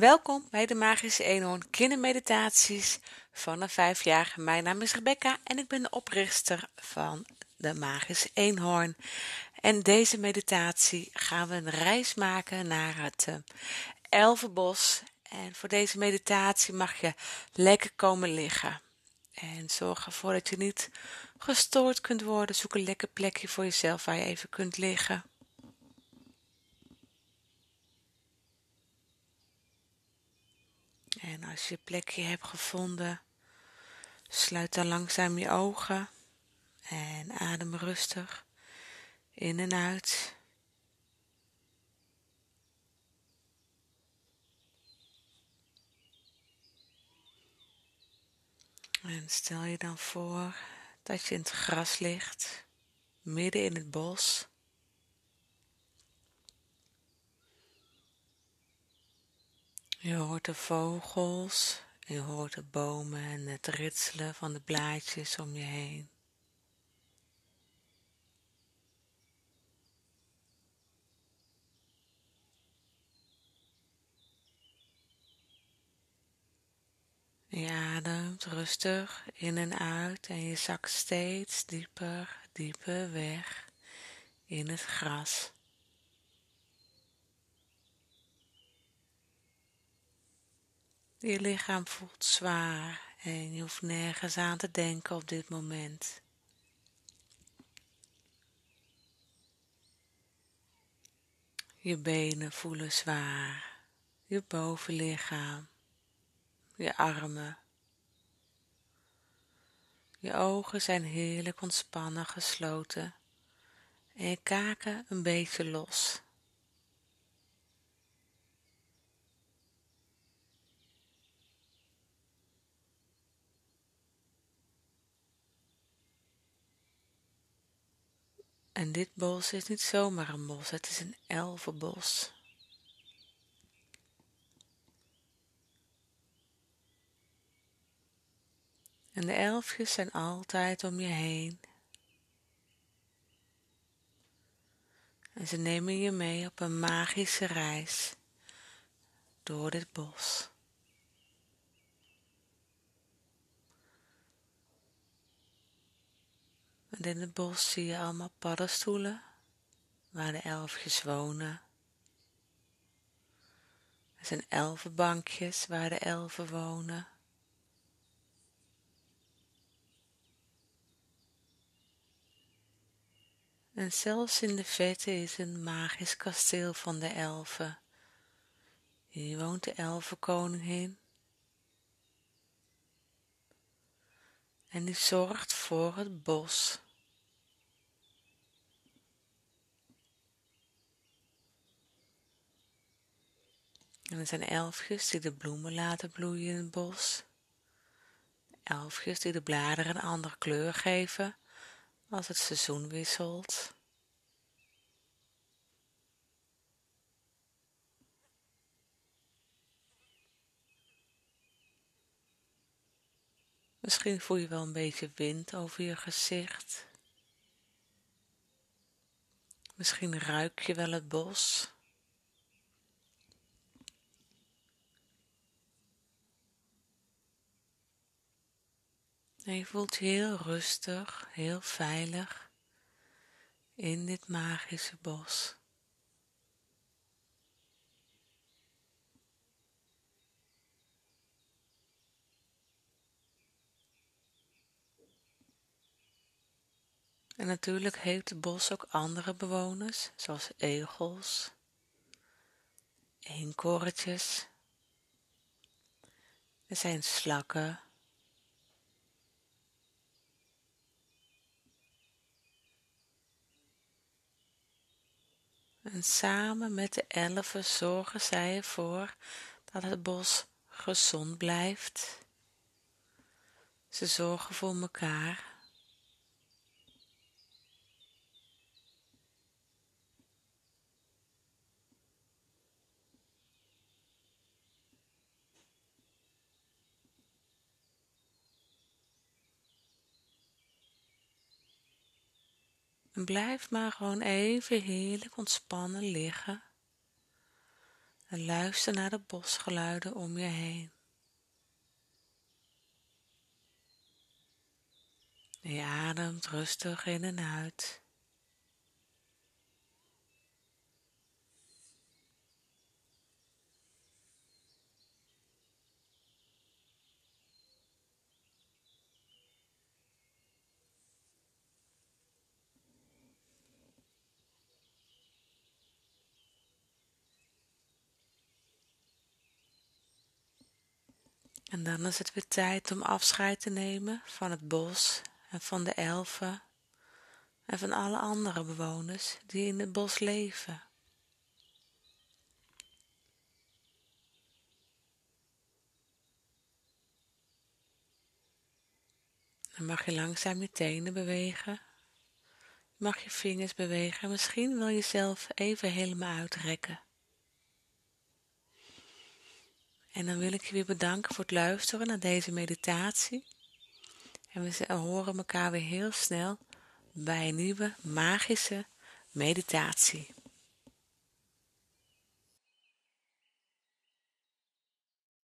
Welkom bij de Magische Eenhoorn Kindermeditaties vanaf vijf jaar. Mijn naam is Rebecca en ik ben de oprichter van de Magische Eenhoorn. En deze meditatie gaan we een reis maken naar het uh, Elvenbos. En voor deze meditatie mag je lekker komen liggen. En zorg ervoor dat je niet gestoord kunt worden. Zoek een lekker plekje voor jezelf waar je even kunt liggen. En als je plekje hebt gevonden, sluit dan langzaam je ogen en adem rustig in en uit. En stel je dan voor dat je in het gras ligt, midden in het bos. Je hoort de vogels, je hoort de bomen en het ritselen van de blaadjes om je heen. Je ademt rustig in en uit en je zakt steeds dieper, dieper weg in het gras. Je lichaam voelt zwaar en je hoeft nergens aan te denken op dit moment. Je benen voelen zwaar, je bovenlichaam, je armen. Je ogen zijn heerlijk ontspannen gesloten en je kaken een beetje los. En dit bos is niet zomaar een bos, het is een elfenbos. En de elfjes zijn altijd om je heen. En ze nemen je mee op een magische reis door dit bos. In het bos zie je allemaal paddenstoelen waar de elfjes wonen. Er zijn elfenbankjes waar de elfen wonen. En zelfs in de vette is een magisch kasteel van de elfen. Hier woont de elfenkoningin. En die zorgt voor het bos. En er zijn elfjes die de bloemen laten bloeien in het bos. Elfjes die de bladeren een andere kleur geven als het seizoen wisselt. Misschien voel je wel een beetje wind over je gezicht. Misschien ruik je wel het bos. Je voelt je heel rustig, heel veilig in dit magische bos. En natuurlijk heeft het bos ook andere bewoners, zoals egels, eenkorretjes. Er zijn slakken, En samen met de elfen zorgen zij ervoor dat het bos gezond blijft. Ze zorgen voor elkaar. En blijf maar gewoon even heerlijk ontspannen liggen. En luister naar de bosgeluiden om je heen. Je ademt rustig in en uit. En dan is het weer tijd om afscheid te nemen van het bos en van de elfen en van alle andere bewoners die in het bos leven. Dan mag je langzaam je tenen bewegen. Mag je vingers bewegen. Misschien wil je zelf even helemaal uitrekken. En dan wil ik je weer bedanken voor het luisteren naar deze meditatie. En we horen elkaar weer heel snel bij een nieuwe magische meditatie.